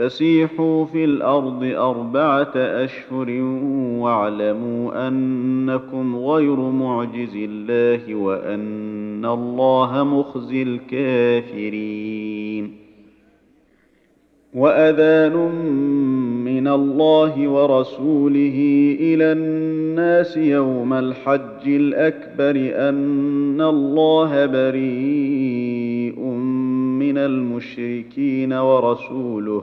فسيحوا في الأرض اربعه اشهر واعلموا انكم غير معجز الله وان الله مخزي الكافرين واذان من الله ورسوله إلى الناس يوم الحج الاكبر ان الله بريء من المشركين ورسوله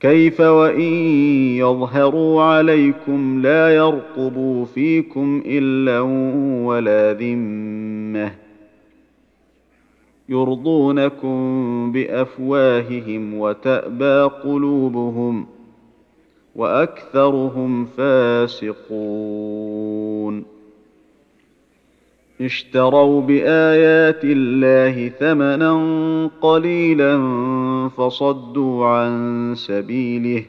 كيف وإن يظهروا عليكم لا يرقبوا فيكم إلا ولا ذمة يرضونكم بأفواههم وتأبى قلوبهم وأكثرهم فاسقون اشتروا بآيات الله ثمنا قليلا فصدوا عن سبيله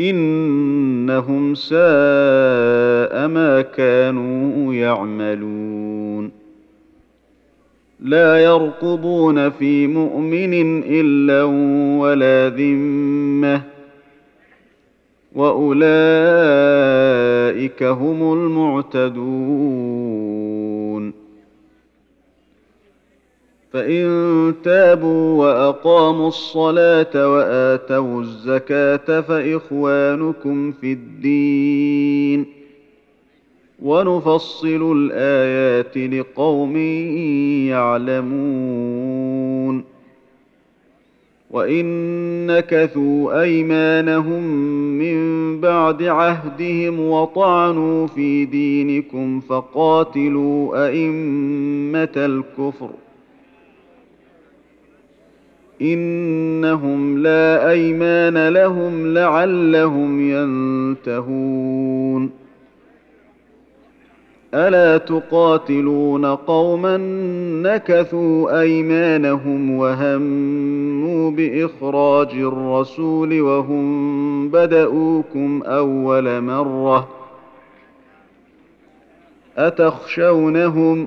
إنهم ساء ما كانوا يعملون لا يرقبون في مؤمن إلا ولا ذمة وأولئك هم المعتدون فان تابوا واقاموا الصلاه واتوا الزكاه فاخوانكم في الدين ونفصل الايات لقوم يعلمون وان نكثوا ايمانهم من بعد عهدهم وطعنوا في دينكم فقاتلوا ائمه الكفر انهم لا ايمان لهم لعلهم ينتهون الا تقاتلون قوما نكثوا ايمانهم وهموا باخراج الرسول وهم بداوكم اول مره اتخشونهم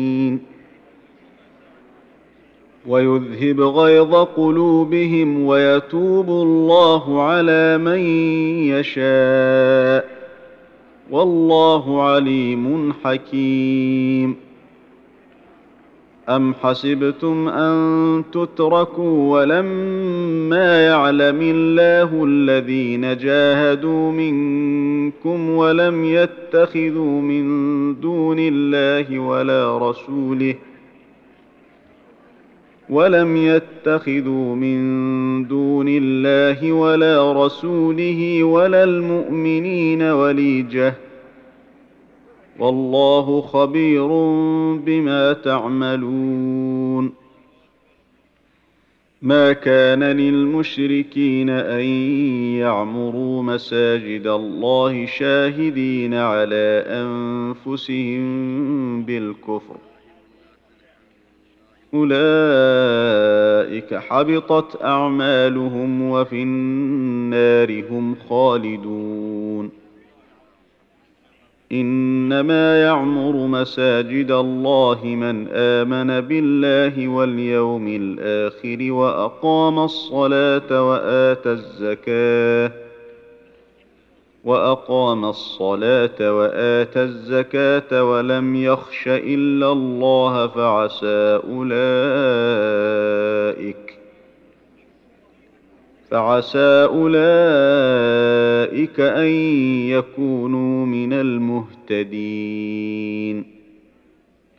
ويذهب غيظ قلوبهم ويتوب الله على من يشاء. والله عليم حكيم. أم حسبتم أن تتركوا ولما يعلم الله الذين جاهدوا منكم ولم يتخذوا من دون الله ولا رسوله ولم يتخذوا من دون الله ولا رسوله ولا المؤمنين وليجة. والله خبير بما تعملون. ما كان للمشركين أن يعمروا مساجد الله شاهدين على أنفسهم بالكفر. أولئك حبطت أعمالهم وفي النار هم خالدون. إنما يعمر مساجد الله من آمن بالله واليوم الآخر وأقام الصلاة وآتى الزكاة. وأقام الصلاة وآتى الزكاة ولم يخش إلا الله فعسى أولئك فعسى أولئك أن يكونوا من المهتدين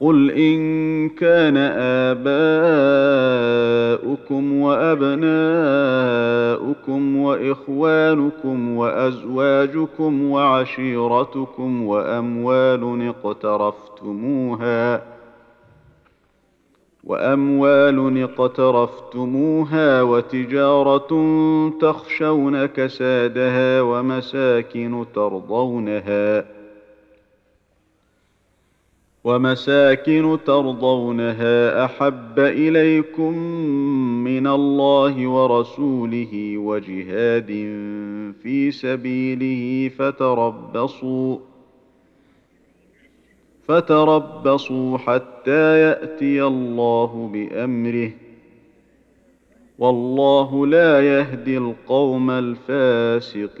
قل ان كان اباؤكم وابناؤكم واخوانكم وازواجكم وعشيرتكم واموال اقترفتموها واموال اقترفتموها وتجاره تخشون كسادها ومساكن ترضونها ومساكن ترضونها أحب إليكم من الله ورسوله وجهاد في سبيله فتربصوا فتربصوا حتى يأتي الله بأمره. والله لا يهدي القوم الفاسقين.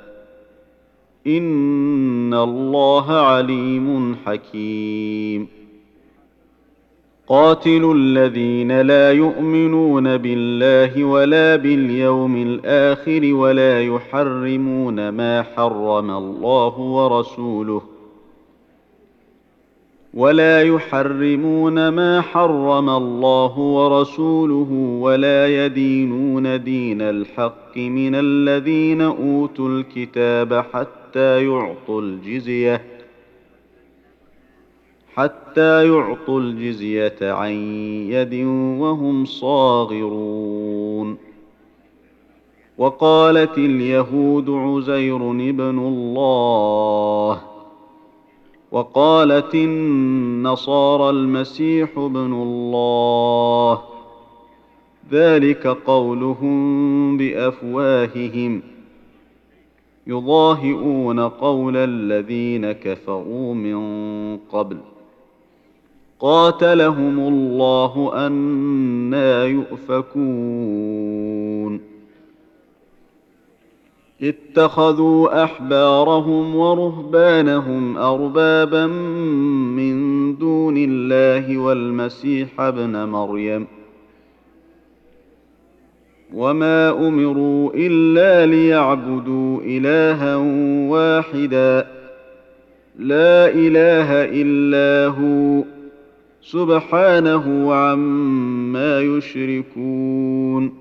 ان الله عليم حكيم. قاتلوا الذين لا يؤمنون بالله ولا باليوم الآخر ولا يحرمون ما حرم الله ورسوله ولا يحرمون ما حرم الله ورسوله ولا يدينون دين الحق من الذين أوتوا الكتاب حتى يعطوا الجزية حتى يعطوا الجزية عن يد وهم صاغرون. وقالت اليهود عزير ابن الله وقالت النصارى المسيح ابن الله ذلك قولهم بأفواههم. يضاهئون قول الذين كفروا من قبل. قاتلهم الله أنا يؤفكون. اتخذوا أحبارهم ورهبانهم أربابا من دون الله والمسيح ابن مريم. وما امروا الا ليعبدوا الها واحدا لا اله الا هو سبحانه عما يشركون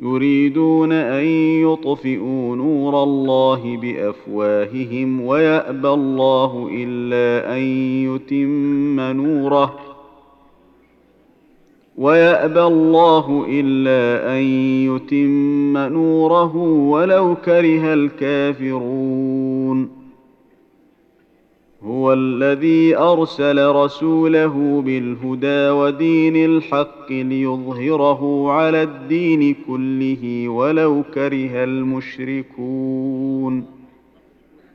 يريدون ان يطفئوا نور الله بافواههم ويابى الله الا ان يتم نوره ويأبى الله إلا أن يتم نوره ولو كره الكافرون. هو الذي أرسل رسوله بالهدى ودين الحق ليظهره على الدين كله ولو كره المشركون.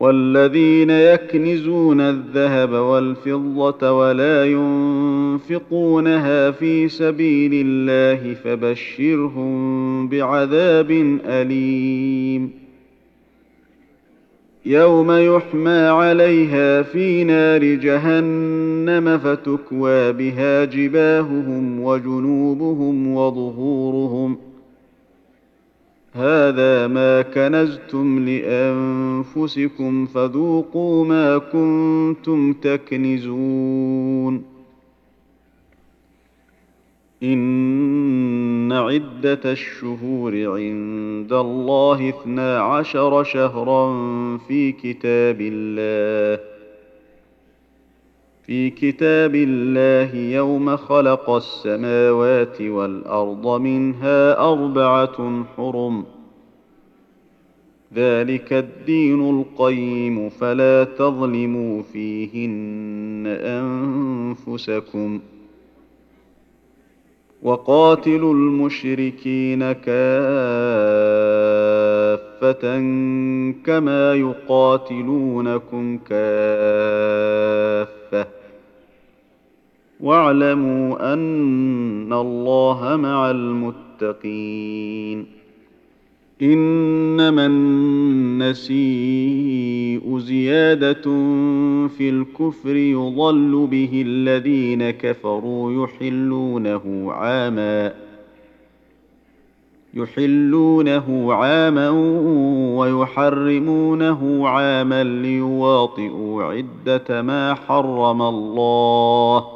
والذين يكنزون الذهب والفضة ولا ينفقونها في سبيل الله فبشرهم بعذاب أليم. يوم يحمى عليها في نار جهنم فتكوى بها جباههم وجنوبهم وظهورهم هذا ما كنزتم لأنفسكم فذوقوا ما كنتم تكنزون. إن عدة الشهور عند الله اثنا عشر شهرا في كتاب الله. في كتاب الله يوم خلق السماوات والأرض منها أربعة حرم. ذلك الدين القيم فلا تظلموا فيهن أنفسكم. وقاتلوا المشركين كافة كما يقاتلونكم كافة. واعلموا أن الله مع المتقين. إنما النسيء زيادة في الكفر يضل به الذين كفروا يحلونه عاما يحلونه عاما ويحرمونه عاما ليواطئوا عدة ما حرم الله.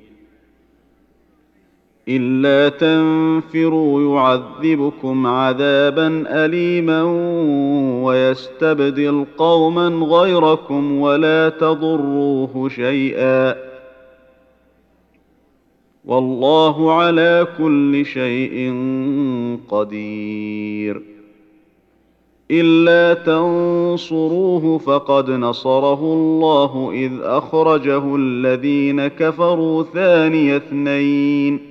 إلا تنفروا يعذبكم عذابا اليما ويستبدل قوما غيركم ولا تضروه شيئا. والله على كل شيء قدير. إلا تنصروه فقد نصره الله إذ أخرجه الذين كفروا ثاني اثنين.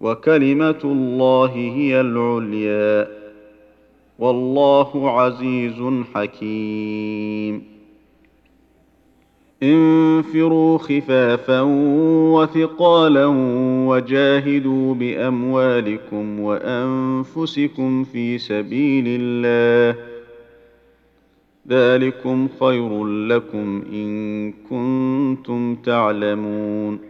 وكلمة الله هي العليا. والله عزيز حكيم. انفروا خفافا وثقالا وجاهدوا بأموالكم وأنفسكم في سبيل الله. ذلكم خير لكم إن كنتم تعلمون.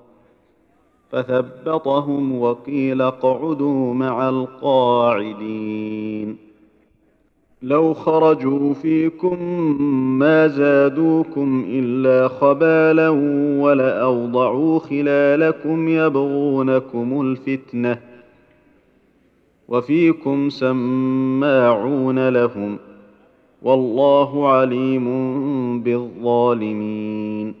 فثبطهم وقيل اقعدوا مع القاعدين. لو خرجوا فيكم ما زادوكم إلا خبالا ولأوضعوا خلالكم يبغونكم الفتنة وفيكم سماعون لهم والله عليم بالظالمين.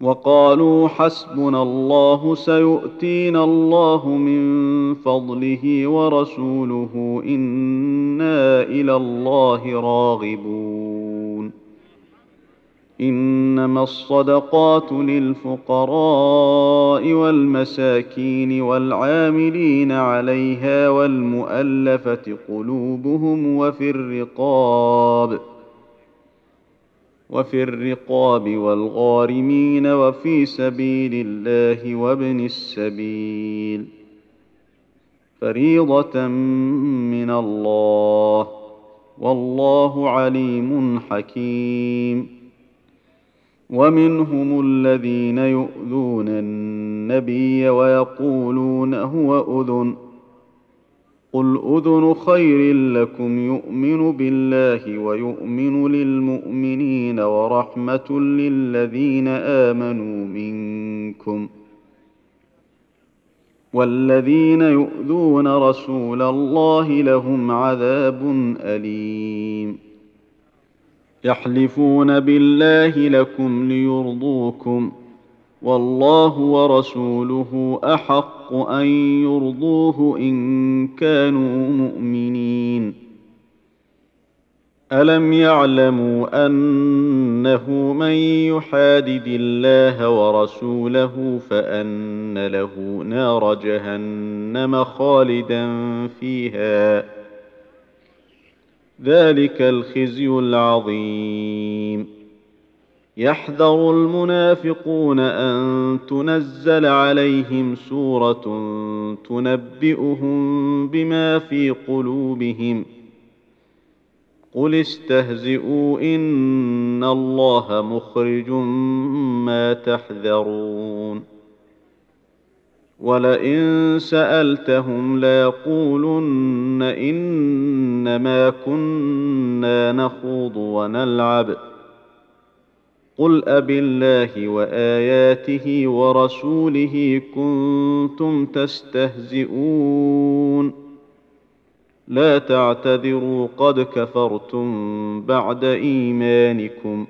وقالوا حسبنا الله سيؤتينا الله من فضله ورسوله إنا إلى الله راغبون. إنما الصدقات للفقراء والمساكين والعاملين عليها والمؤلفة قلوبهم وفي الرقاب وفي الرقاب والغارمين وفي سبيل الله وابن السبيل. فريضة من الله والله عليم حكيم. ومنهم الذين يؤذون النبي ويقولون هو أذن. قل اذن خير لكم يؤمن بالله ويؤمن للمؤمنين ورحمه للذين امنوا منكم والذين يؤذون رسول الله لهم عذاب اليم يحلفون بالله لكم ليرضوكم والله ورسوله أحق أن يرضوه إن كانوا مؤمنين. ألم يعلموا أنه من يحادد الله ورسوله فأن له نار جهنم خالدا فيها. ذلك الخزي العظيم. يحذر المنافقون أن تنزل عليهم سورة تنبئهم بما في قلوبهم ۖ. قل استهزئوا إن الله مخرج ما تحذرون. ولئن سألتهم ليقولن إنما كنا نخوض ونلعب. قل أبالله وآياته ورسوله كنتم تستهزئون. لا تعتذروا قد كفرتم بعد ايمانكم.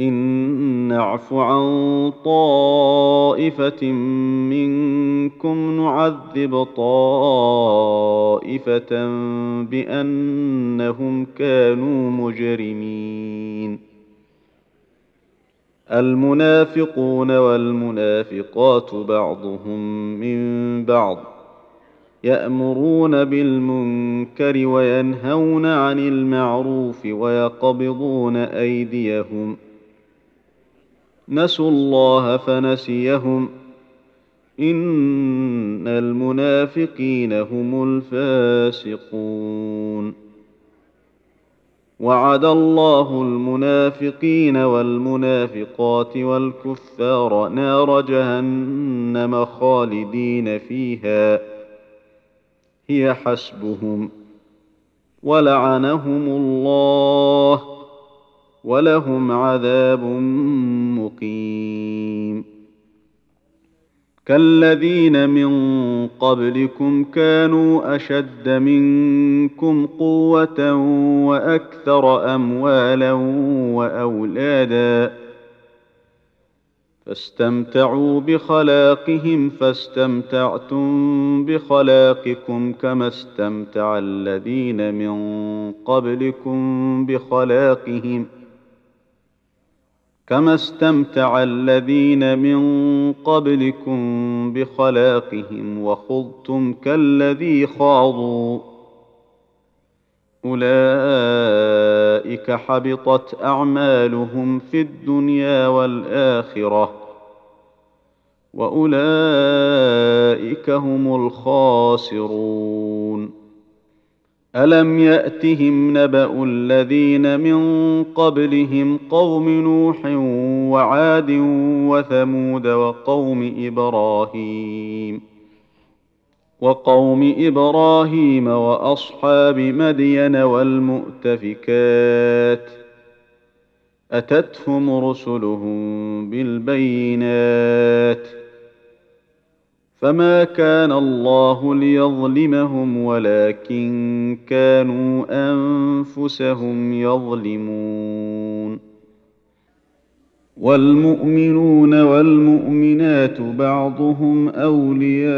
إن نعف عن طائفة منكم نعذب طائفة بأنهم كانوا مجرمين. المنافقون والمنافقات بعضهم من بعض يأمرون بالمنكر وينهون عن المعروف ويقبضون أيديهم نسوا الله فنسيهم. إن المنافقين هم الفاسقون. وعد الله المنافقين والمنافقات والكفار نار جهنم خالدين فيها. هي حسبهم ولعنهم الله ولهم عذاب مقيم. كالذين من قبلكم كانوا أشد منكم قوة وأكثر أموالا وأولادا. فاستمتعوا بخلاقهم فاستمتعتم بخلاقكم كما استمتع الذين من قبلكم بخلاقهم. كما استمتع الذين من قبلكم بخلاقهم وخضتم كالذي خاضوا اولئك حبطت اعمالهم في الدنيا والاخره واولئك هم الخاسرون الم ياتهم نبا الذين من قبلهم قوم نوح وعاد وثمود وقوم إبراهيم وقوم إبراهيم واصحاب مدين والمؤتفكات اتتهم رسلهم بالبينات فما كان الله ليظلمهم ولكن كانوا انفسهم يظلمون والمؤمنون والمؤمنات بعضهم اولياء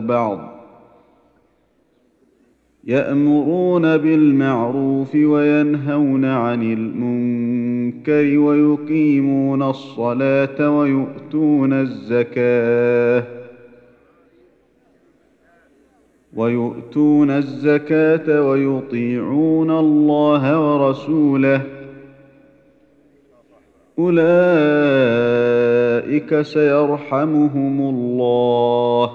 بعض يامرون بالمعروف وينهون عن المنكر ويقيمون الصلاة ويؤتون الزكاة. ويؤتون الزكاة ويطيعون الله ورسوله. أولئك سيرحمهم الله.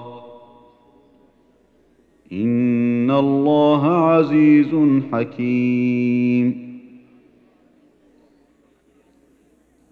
إن الله عزيز حكيم.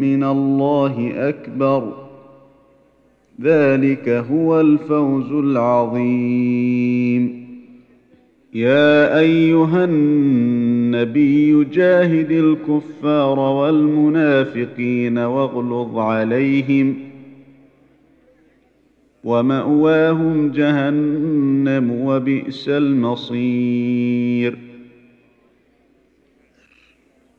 من الله أكبر. ذلك هو الفوز العظيم. يا أيها النبي جاهد الكفار والمنافقين واغلظ عليهم ومأواهم جهنم وبئس المصير.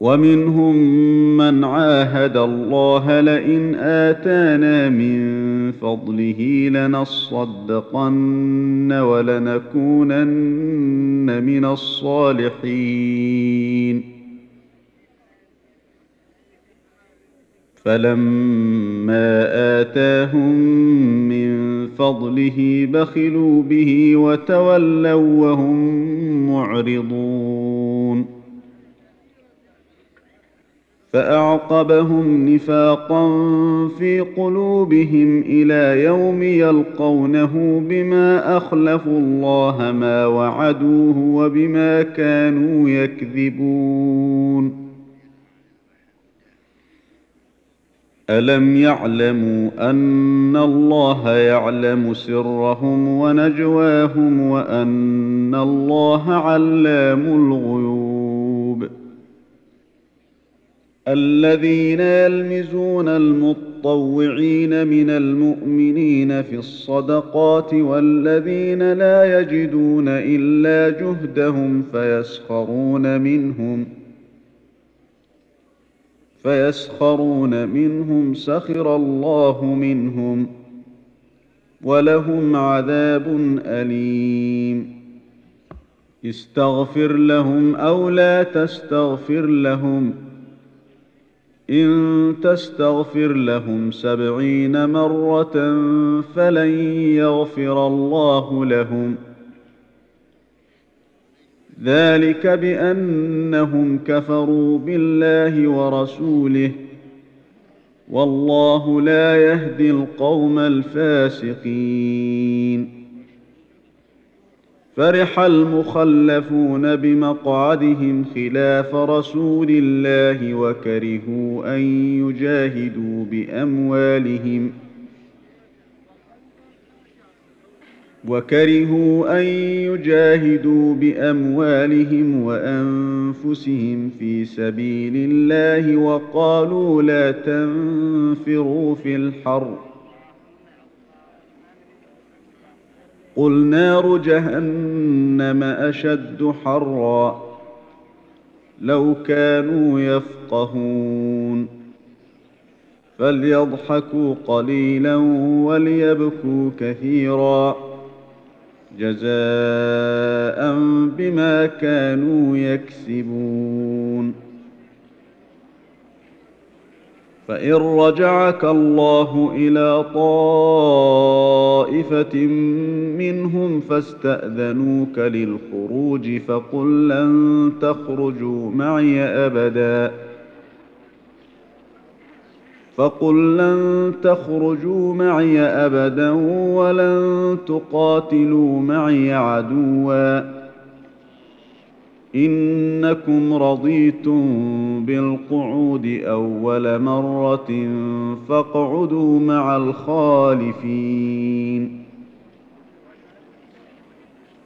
ومنهم من عاهد الله لئن آتانا من فضله لنصدقن ولنكونن من الصالحين. فلما آتاهم من فضله بخلوا به وتولوا وهم معرضون. فأعقبهم نفاقا في قلوبهم إلى يوم يلقونه بما أخلفوا الله ما وعدوه وبما كانوا يكذبون. ألم يعلموا أن الله يعلم سرهم ونجواهم وأن الله علام الغيوب؟ الذين يلمزون المطوعين من المؤمنين في الصدقات والذين لا يجدون إلا جهدهم فيسخرون منهم فيسخرون منهم سخر الله منهم ولهم عذاب أليم. استغفر لهم أو لا تستغفر لهم إن تستغفر لهم سبعين مرة فلن يغفر الله لهم. ذلك بأنهم كفروا بالله ورسوله. والله لا يهدي القوم الفاسقين. فرح المخلفون بمقعدهم خلاف رسول الله وكرهوا أن يجاهدوا بأموالهم وكرهوا أن يجاهدوا بأموالهم وأنفسهم في سبيل الله وقالوا لا تنفروا في الحرب قل نار جهنم اشد حرا لو كانوا يفقهون فليضحكوا قليلا وليبكوا كثيرا جزاء بما كانوا يكسبون فان رجعك الله إلى طائفه منهم فاستأذنوك للخروج فقل لن تخرجوا معي أبدا. فقل لن تخرجوا معي أبدا ولن تقاتلوا معي عدوا. إنكم رضيتم بالقعود أول مرة فاقعدوا مع الخالفين.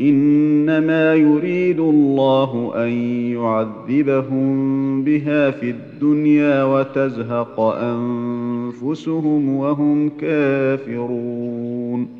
إنما يريد الله أن يعذبهم بها في الدنيا وتزهق أنفسهم وهم كافرون.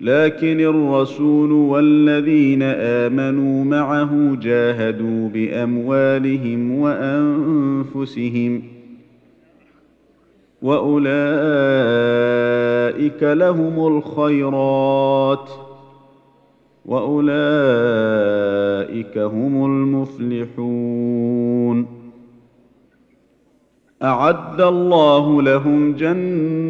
لكن الرسول والذين آمنوا معه جاهدوا بأموالهم وأنفسهم وأولئك لهم الخيرات وأولئك هم المفلحون أعد الله لهم جنات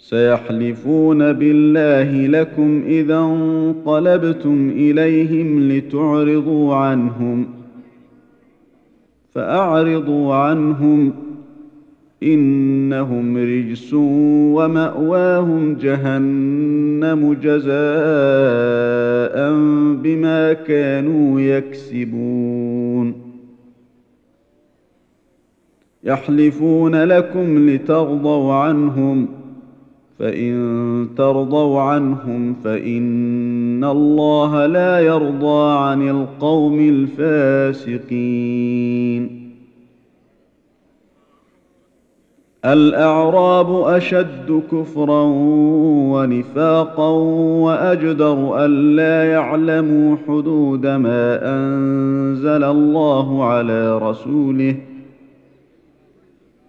سيحلفون بالله لكم إذا انقلبتم إليهم لتعرضوا عنهم فأعرضوا عنهم إنهم رجس ومأواهم جهنم جزاء بما كانوا يكسبون. يحلفون لكم لترضوا عنهم فإن ترضوا عنهم فإن الله لا يرضى عن القوم الفاسقين. الأعراب أشد كفرا ونفاقا وأجدر الا يعلموا حدود ما أنزل الله على رسوله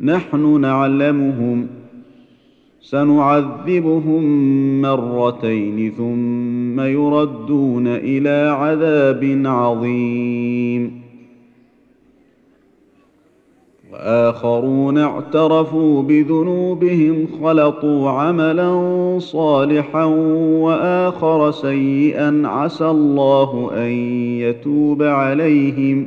نحن نعلمهم سنعذبهم مرتين ثم يردون إلى عذاب عظيم. وآخرون اعترفوا بذنوبهم خلطوا عملا صالحا وآخر سيئا عسى الله أن يتوب عليهم.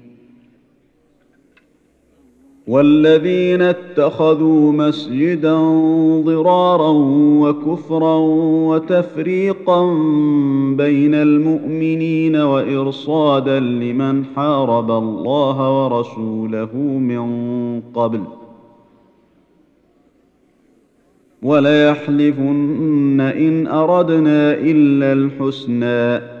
والذين اتخذوا مسجدا ضرارا وكفرا وتفريقا بين المؤمنين وإرصادا لمن حارب الله ورسوله من قبل وليحلفن إن أردنا إلا الحسنى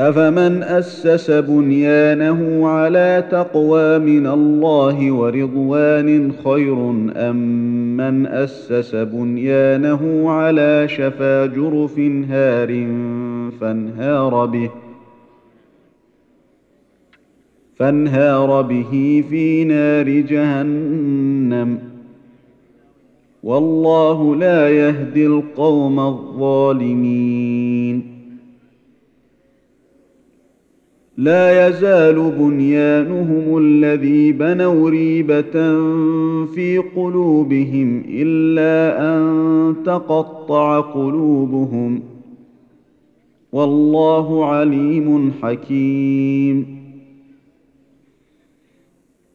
أفمن أسس بنيانه على تقوى من الله ورضوان خير أم من أسس بنيانه على شفا جرف هار فانهار به فانهار به في نار جهنم. والله لا يهدي القوم الظالمين. لا يزال بنيانهم الذي بنوا ريبة في قلوبهم إلا أن تقطع قلوبهم. والله عليم حكيم.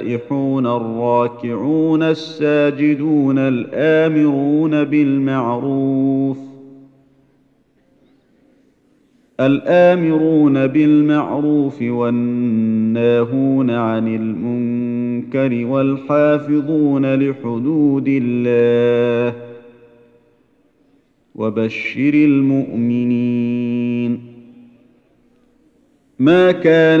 السائحون الراكعون الساجدون الآمرون بالمعروف. الآمرون بالمعروف والناهون عن المنكر والحافظون لحدود الله. وبشر المؤمنين. ما كان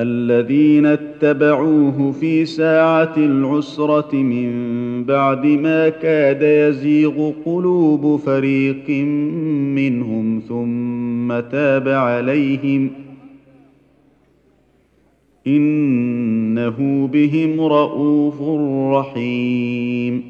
الذين اتبعوه في ساعة العسرة من بعد ما كاد يزيغ قلوب فريق منهم ثم تاب عليهم ۖ إنه بهم رءوف رحيم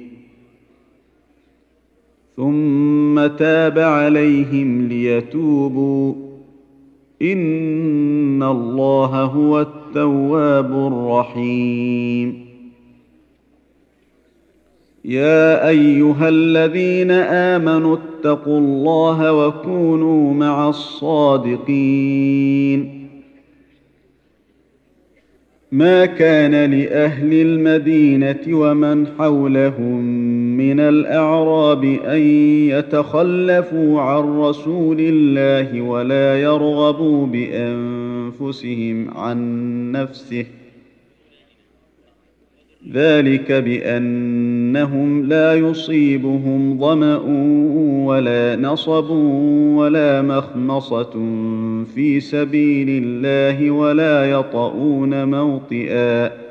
ثم تاب عليهم ليتوبوا. إن الله هو التواب الرحيم. يا أيها الذين آمنوا اتقوا الله وكونوا مع الصادقين. ما كان لأهل المدينة ومن حولهم من الأعراب أن يتخلفوا عن رسول الله ولا يرغبوا بأنفسهم عن نفسه. ذلك بأنهم لا يصيبهم ظمأ ولا نصب ولا مخمصة في سبيل الله ولا يطؤون موطئا.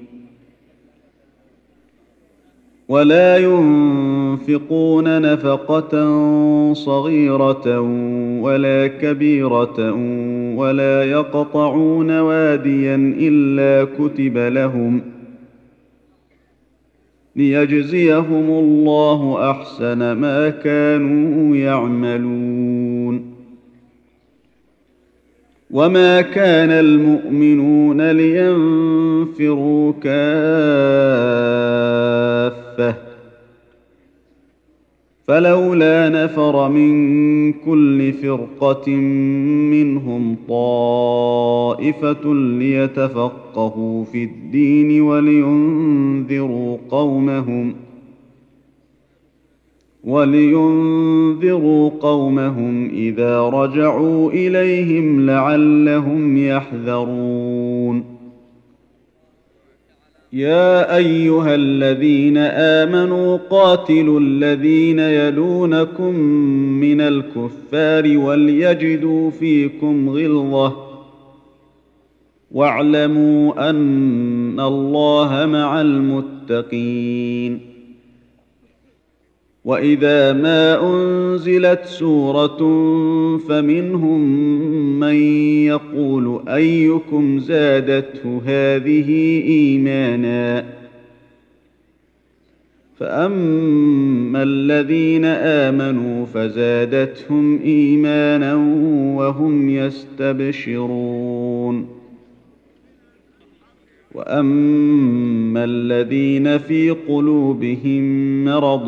ولا ينفقون نفقة صغيرة ولا كبيرة ولا يقطعون واديا إلا كتب لهم ۖ ليجزيهم الله أحسن ما كانوا يعملون. وما كان المؤمنون لينفروا كافة. فلولا نفر من كل فرقة منهم طائفة ليتفقهوا في الدين ولينذروا قومهم ولينذروا قومهم إذا رجعوا إليهم لعلهم يحذرون. يا أيها الذين آمنوا قاتلوا الذين يلونكم من الكفار وليجدوا فيكم غلظة واعلموا أن الله مع المتقين. وإذا ما أنزلت سورة فمنهم من يقول أيكم زادته هذه إيمانا فأما الذين آمنوا فزادتهم إيمانا وهم يستبشرون وأما الذين في قلوبهم مرض